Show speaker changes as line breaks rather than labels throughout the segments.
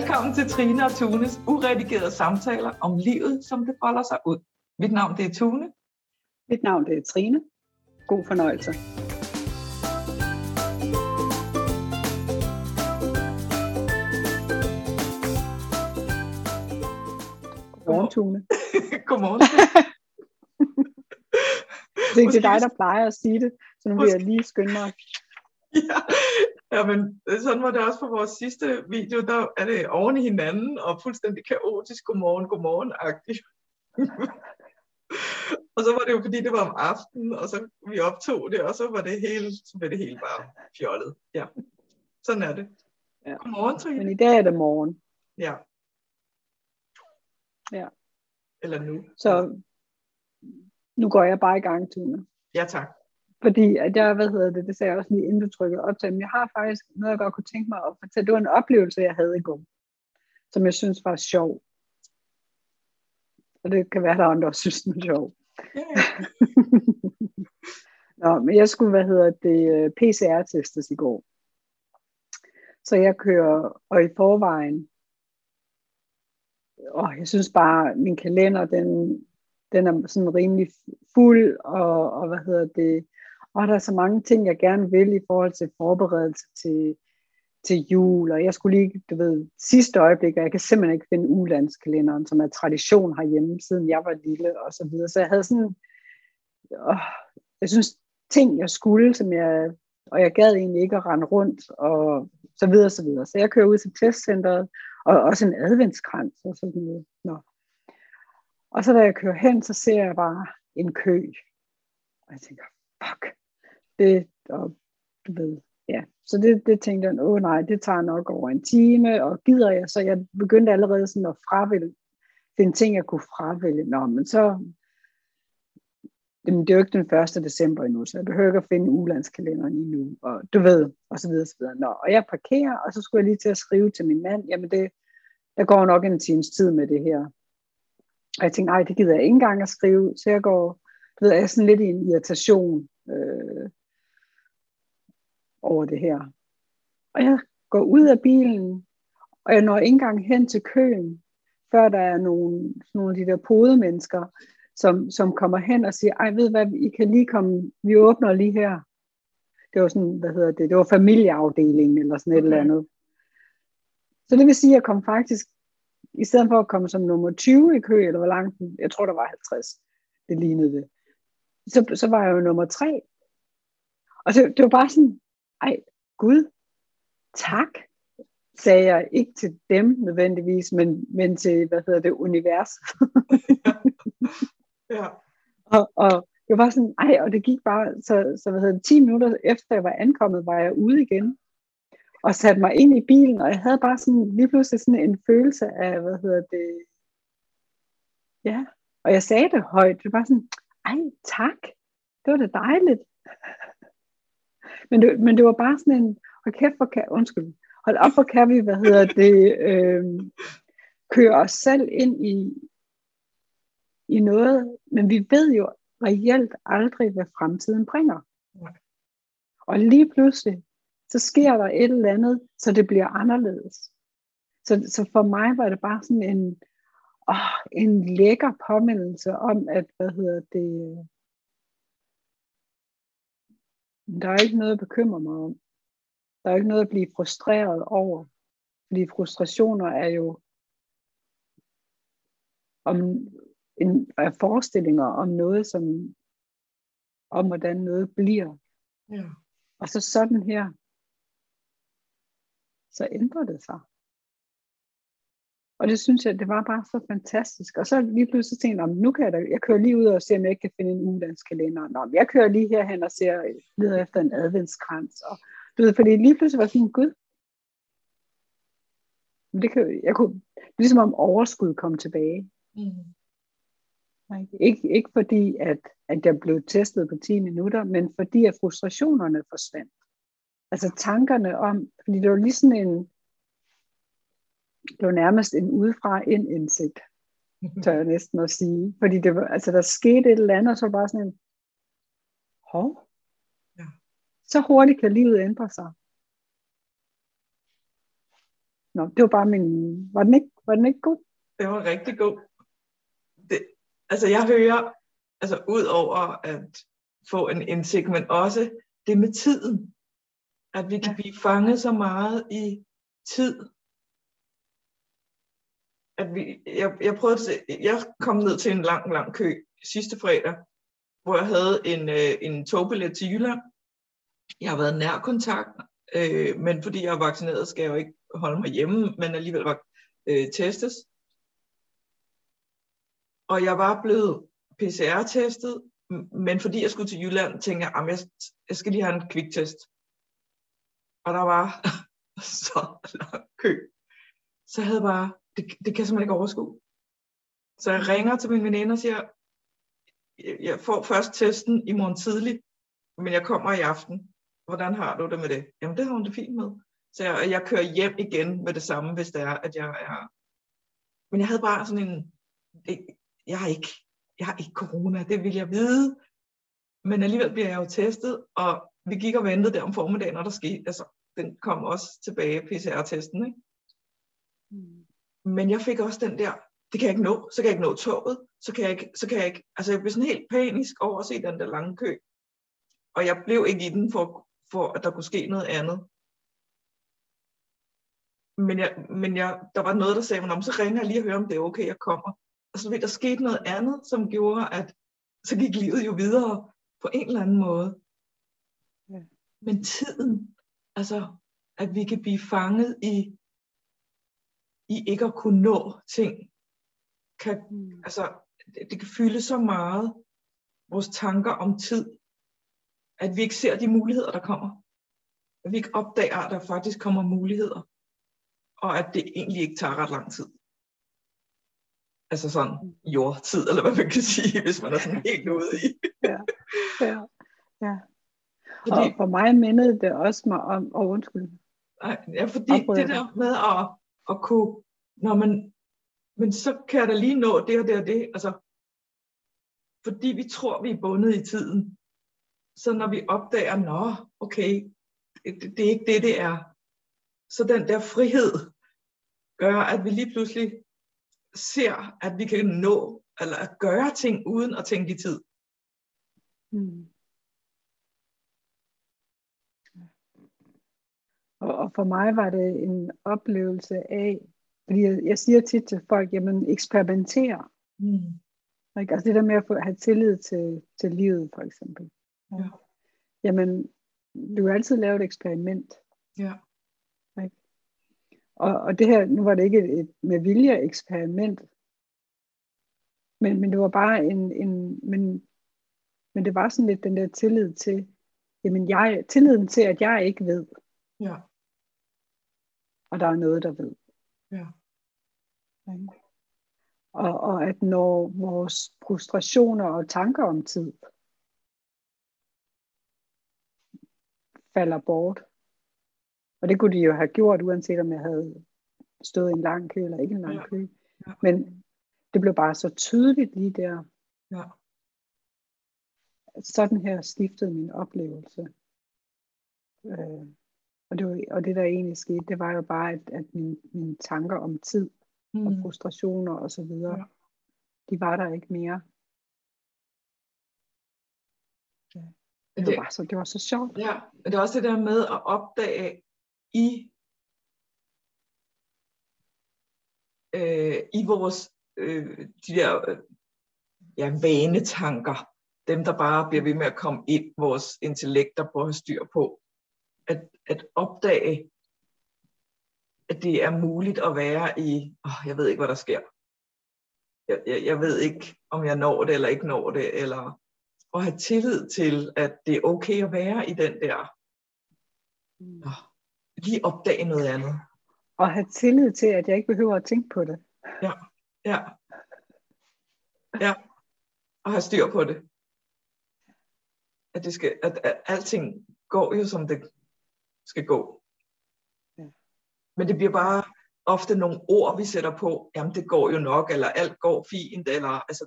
Velkommen til Trine og Tunes uredigerede samtaler om livet, som det folder sig ud. Mit navn det er Tune.
Mit navn det er Trine. God fornøjelse. Godmorgen, Tune.
Godmorgen.
det er dig, der plejer at sige det, så nu vil jeg lige skynde mig.
Ja, ja, men sådan var det også på vores sidste video, der er det oven i hinanden og fuldstændig kaotisk godmorgen, godmorgen-agtigt. og så var det jo fordi, det var om aftenen, og så vi optog det, og så var det hele, så var det hele bare fjollet. Ja, sådan er det.
Ja.
Godmorgen, Trine.
Men i dag er det morgen.
Ja.
Ja.
Eller nu.
Så nu går jeg bare i gang, Tune.
Ja, tak.
Fordi at jeg, hvad hedder det, det sagde jeg også lige inden du trykkede optag, men jeg har faktisk noget, jeg godt kunne tænke mig at fortælle. Det var en oplevelse, jeg havde i går, som jeg synes var sjov. Og det kan være, der er andre, der synes, den er sjov.
Ja.
Nå, men jeg skulle, hvad hedder det, PCR-testes i går. Så jeg kører, og i forvejen, og jeg synes bare, min kalender, den, den er sådan rimelig fuld, og, og hvad hedder det, og der er så mange ting, jeg gerne vil i forhold til forberedelse til, til jul, og jeg skulle lige, du ved, sidste øjeblik, og jeg kan simpelthen ikke finde ulandskalenderen, som er tradition herhjemme, siden jeg var lille, og så videre. Så jeg havde sådan, åh, jeg synes, ting jeg skulle, som jeg, og jeg gad egentlig ikke at rende rundt, og så videre, så videre. Så jeg kører ud til testcenteret, og også en adventskrans, og sådan noget. Nå. Og så da jeg kører hen, så ser jeg bare en kø. Og jeg tænker, fuck, det, og du ved, ja. Så det, det tænkte jeg, åh nej, det tager nok over en time, og gider jeg, så jeg begyndte allerede sådan at fravælge, finde ting, jeg kunne fravælge. Nå, men så, jamen, det er jo ikke den 1. december endnu, så jeg behøver ikke at finde ulandskalenderen endnu, og du ved, og så videre, så videre. Nå, og jeg parkerer, og så skulle jeg lige til at skrive til min mand, jamen det, der går nok en times tid med det her. Og jeg tænkte, nej, det gider jeg ikke engang at skrive, så jeg går, du ved, jeg er sådan lidt i en irritation øh, over det her. Og jeg går ud af bilen, og jeg når ikke engang hen til køen, før der er nogle, nogle af de der podemennesker, som, som kommer hen og siger, ej, ved hvad, I kan lige komme, vi åbner lige her. Det var sådan, hvad hedder det, det var familieafdelingen, eller sådan et okay. eller andet. Så det vil sige, at jeg kom faktisk, i stedet for at komme som nummer 20 i kø, eller hvor langt, jeg tror, der var 50, det lignede det, så, så var jeg jo nummer 3. Og det, det var bare sådan, ej, Gud, tak, sagde jeg ikke til dem nødvendigvis, men, men til, hvad hedder det, universet.
ja.
og, og det var sådan, ej, og det gik bare, så, så hvad hedder det, 10 minutter efter jeg var ankommet, var jeg ude igen, og satte mig ind i bilen, og jeg havde bare sådan, lige pludselig sådan en følelse af, hvad hedder det, ja, og jeg sagde det højt, det var sådan, ej, tak, det var da dejligt men, det, men det var bare sådan en, hold kæft, hvor kan, undskyld, hold op, hvor kan vi, hvad hedder det, øh, køre os selv ind i, i noget, men vi ved jo reelt aldrig, hvad fremtiden bringer. Og lige pludselig, så sker der et eller andet, så det bliver anderledes. Så, så for mig var det bare sådan en, åh, en lækker påmindelse om, at, hvad hedder det, der er ikke noget at bekymre mig om. Der er ikke noget at blive frustreret over. Fordi frustrationer er jo om en, er forestillinger om noget, som om hvordan noget bliver.
Ja.
Og så sådan her, så ændrer det sig. Og det synes jeg, det var bare så fantastisk. Og så lige pludselig tænkte jeg, nu kan jeg da, jeg kører lige ud og ser, om jeg ikke kan finde en ulandskalender. Nå, jeg kører lige herhen og ser, leder efter en adventskrans. Og, du ved, fordi lige pludselig var sådan, gud, det kan, jeg kunne, ligesom om overskud kom tilbage.
Mm.
Ikke, ikke fordi, at, at jeg blev testet på 10 minutter, men fordi, at frustrationerne forsvandt. Altså tankerne om, fordi det var lige sådan en, det var nærmest en udefra ind indsigt, tør jeg næsten at sige. Fordi det var, altså, der skete et eller andet, og så bare sådan en, hov,
ja.
så hurtigt kan livet ændre sig. Nå, det var bare min... Var den ikke, var den ikke god?
Det var rigtig god. Det, altså jeg hører, altså ud over at få en indsigt, men også det med tiden. At vi kan blive fanget så meget i tid. At vi, jeg, jeg prøvede at se, jeg kom ned til en lang, lang kø sidste fredag, hvor jeg havde en, øh, en togbillet til Jylland. Jeg har været nær kontakt, øh, men fordi jeg er vaccineret, skal jeg jo ikke holde mig hjemme, men alligevel var øh, testes. Og jeg var blevet PCR-testet, men fordi jeg skulle til Jylland, tænkte jeg, at jeg, jeg skal lige have en kviktest. Og der var så lang kø. Så jeg havde bare, det, det kan jeg simpelthen ikke overskue. Så jeg ringer til min veninde og siger, jeg får først testen i morgen tidlig, men jeg kommer i aften. Hvordan har du det med det? Jamen, det har hun det fint med. Så jeg, jeg kører hjem igen med det samme, hvis det er, at jeg er... Men jeg havde bare sådan en... Jeg har ikke, jeg har ikke corona, det vil jeg vide. Men alligevel bliver jeg jo testet, og vi gik og ventede der om formiddagen, og der skete, altså, den kom også tilbage, PCR-testen, ikke? Mm. Men jeg fik også den der, det kan jeg ikke nå, så kan jeg ikke nå toget, så kan jeg ikke, så kan jeg ikke, altså jeg blev sådan helt panisk over at se den der lange kø. Og jeg blev ikke i den for, for at der kunne ske noget andet. Men, jeg, men jeg, der var noget, der sagde mig, så ringer jeg lige og hører, om det er okay, jeg kommer. Og så ved der skete noget andet, som gjorde, at så gik livet jo videre på en eller anden måde. Ja. Men tiden, altså at vi kan blive fanget i, i ikke at kunne nå ting, kan, mm. altså, det, det kan fylde så meget vores tanker om tid, at vi ikke ser de muligheder, der kommer. At vi ikke opdager, at der faktisk kommer muligheder og at det egentlig ikke tager ret lang tid. Altså sådan jordtid, eller hvad man kan sige, hvis man er sådan helt ude i.
ja, ja, ja. Fordi, og for mig mindede det også mig om, og undskyld.
Ja, fordi det der med at, at kunne, når man, men så kan jeg da lige nå det og det og det, altså, fordi vi tror, vi er bundet i tiden. Så når vi opdager, nå, okay, det, det er ikke det, det er, så den der frihed gør, at vi lige pludselig ser, at vi kan nå, eller at gøre ting uden at tænke i tid. Mm.
Og, og for mig var det en oplevelse af, fordi jeg, jeg siger tit til folk, jamen eksperimentere. Mm. Ikke? Altså det der med at få, have tillid til, til livet, for eksempel. Ja. Jamen, du kan altid lave et eksperiment. Ja. Og, og det her, nu var det ikke et, et med vilje eksperiment, men, men det var bare en, en men, men det var sådan lidt den der tillid til, jamen jeg, tilliden til, at jeg ikke ved. Ja. Og der er noget, der ved. Ja. Og, og at når vores frustrationer og tanker om tid falder bort, og det kunne de jo have gjort, uanset om jeg havde stået i en lang kø eller ikke en lang ja. kø. Ja. Men det blev bare så tydeligt lige der. Ja. Sådan her stiftede min oplevelse. Øh, og, det var, og det der egentlig skete, det var jo bare, at, at mine, mine tanker om tid mm. og frustrationer og så videre, ja. de var der ikke mere. Ja. Det, det, var så, det var så sjovt.
Ja, det er også det der med at opdage, i, øh, i vores øh, de der øh, ja, vanetanker, dem der bare bliver ved med at komme ind, vores intellekter på at have styr på, at, at opdage, at det er muligt at være i, oh, jeg ved ikke, hvad der sker. Jeg, jeg, jeg ved ikke, om jeg når det eller ikke når det, eller at have tillid til, at det er okay at være i den der, oh, lige opdage noget andet.
Og have tillid til, at jeg ikke behøver at tænke på det.
Ja, ja. Ja, og have styr på det. At, det skal, at, at alting går jo, som det skal gå. Ja. Men det bliver bare ofte nogle ord, vi sætter på, jamen det går jo nok, eller alt går fint, eller altså,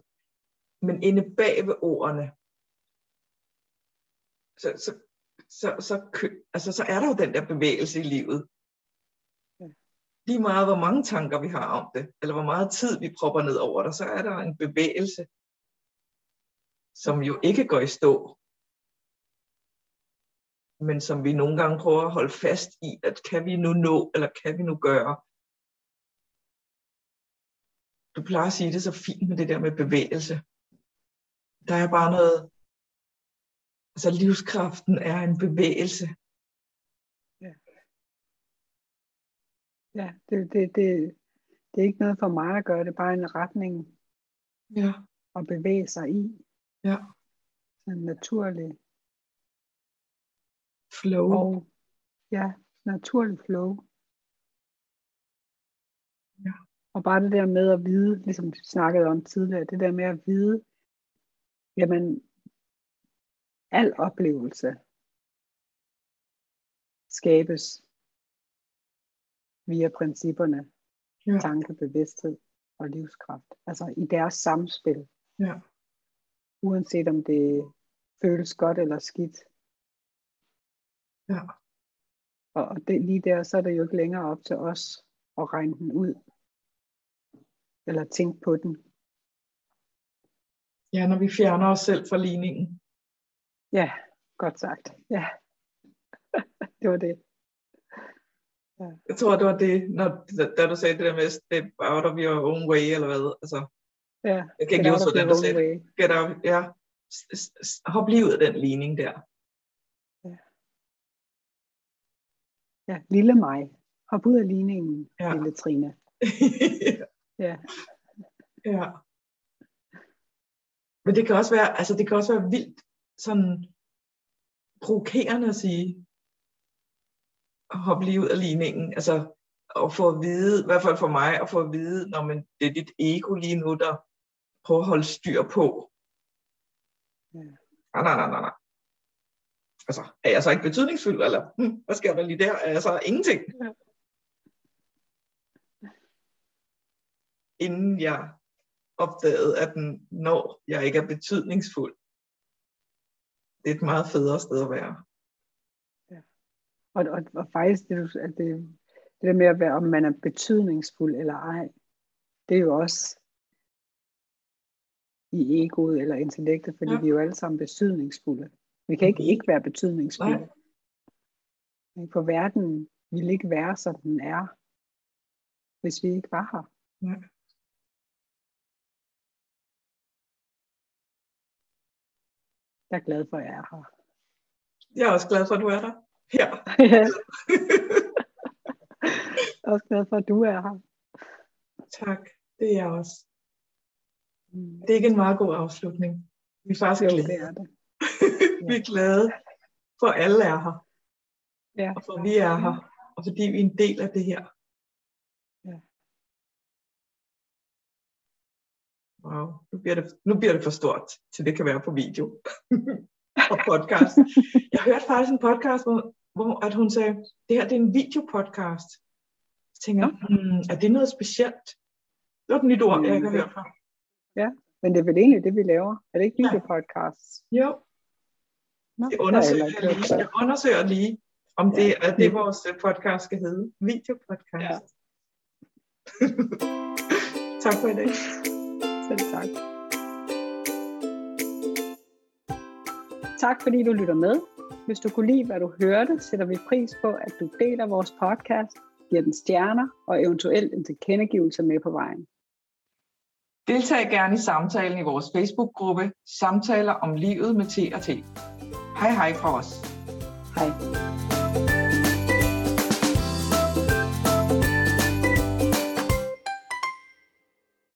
men inde bag ved ordene, så, så så, så, altså, så er der jo den der bevægelse i livet. Ja. lige meget hvor mange tanker vi har om det, eller hvor meget tid vi propper ned over det, så er der en bevægelse, som jo ikke går i stå, men som vi nogle gange prøver at holde fast i, at kan vi nu nå, eller kan vi nu gøre. Du plejer at sige det så fint med det der med bevægelse. Der er bare noget, altså livskraften er en bevægelse.
Ja, ja det, det, det, det er ikke noget for mig at gøre, det er bare en retning
Ja,
at bevæge sig i.
ja.
Sådan naturlig
Flow.
og ja, naturlig flow.
Ja.
Og bare det der med at vide, ligesom vi snakkede om tidligere, det der med at vide, jamen, al oplevelse skabes via principperne
Ja.
tanke, bevidsthed og livskraft. Altså i deres samspil.
Ja.
Uanset om det føles godt eller skidt.
Ja.
Og og det, lige der, så er det jo ikke længere op til os at regne den ud. Eller tænke på den.
ja, når vi fjerner os selv fra ligningen.
Ja, godt sagt. Ja. det var det.
Jeg tror, det var det, når, da, du sagde det der med step out of your own way, eller hvad. Altså,
Ja,
jeg kan ikke hvordan
your
du sagde. Get out, ja. Hop lige ud af den ligning der.
Ja, lille mig. Hop ud af ligningen,
Ja.
lille Trine. Ja.
ja. Men det kan også være, altså det kan også være vildt sådan provokerende at sige, at hoppe lige ud af ligningen. Altså at få at vide, i hvert fald for mig, at få at vide, når man, det er dit ego lige nu, der prøver at holde styr på.
Ja.
Nej, nej, nej, nej. Altså, er jeg så ikke betydningsfuld, eller hm, hvad sker der lige der? Er jeg så ingenting?
Ja.
Inden jeg opdagede, at når jeg ikke er betydningsfuld, det er et meget federe sted at være.
Og, og, og faktisk, det, du- at det, det der med at være, om man er betydningsfuld eller ej, det er jo også i egoet eller intellektet, fordi
Ja.
ja. vi er jo alle sammen betydningsfulde. Vi kan ikke ikke være betydningsfulde.
Nej.
For verden ville ikke være, som den er, hvis vi ikke var her.
Nej.
Jeg er glad for, at jeg er her.
Jeg er også glad for, at du er der. Her.
jeg er også glad for, at du er her.
tak, det er jeg også.
Mm.
Det er ikke en meget god afslutning. Vi er faktisk
Jo, det er det.
vi er glade for, at alle er her.
Ja.
Og for, at vi er her. Og fordi vi er en del af det her.
Ja.
Wow, nu bliver, det, nu bliver det for stort, til det kan være på video og podcast. Jeg hørte faktisk en podcast, hvor, hvor at hun sagde, det her det er en videopodcast. Så tænker jeg, hmm, er det noget specielt? Det var et nyt ord, jeg ikke har hørt før.
Men det er vel egentlig det, vi laver. Er det ikke
Ja.
videopodcasts?
Jo,
Nå,
jeg
det
undersøger, jeg, lige, jeg undersøger lige, om det
Ja.
er det, vores øh, podcast skal hedde. Videopodcast. tak for i dag.
Selv tak. Tak fordi du lytter med. Hvis du kunne lide, hvad du hørte, sætter vi pris på, at du deler vores podcast, giver den stjerner og eventuelt en tilkendegivelse med på vejen.
Deltag gerne i samtalen i vores Facebook-gruppe Samtaler om livet med T og T. Hej hej fra os.
Hej.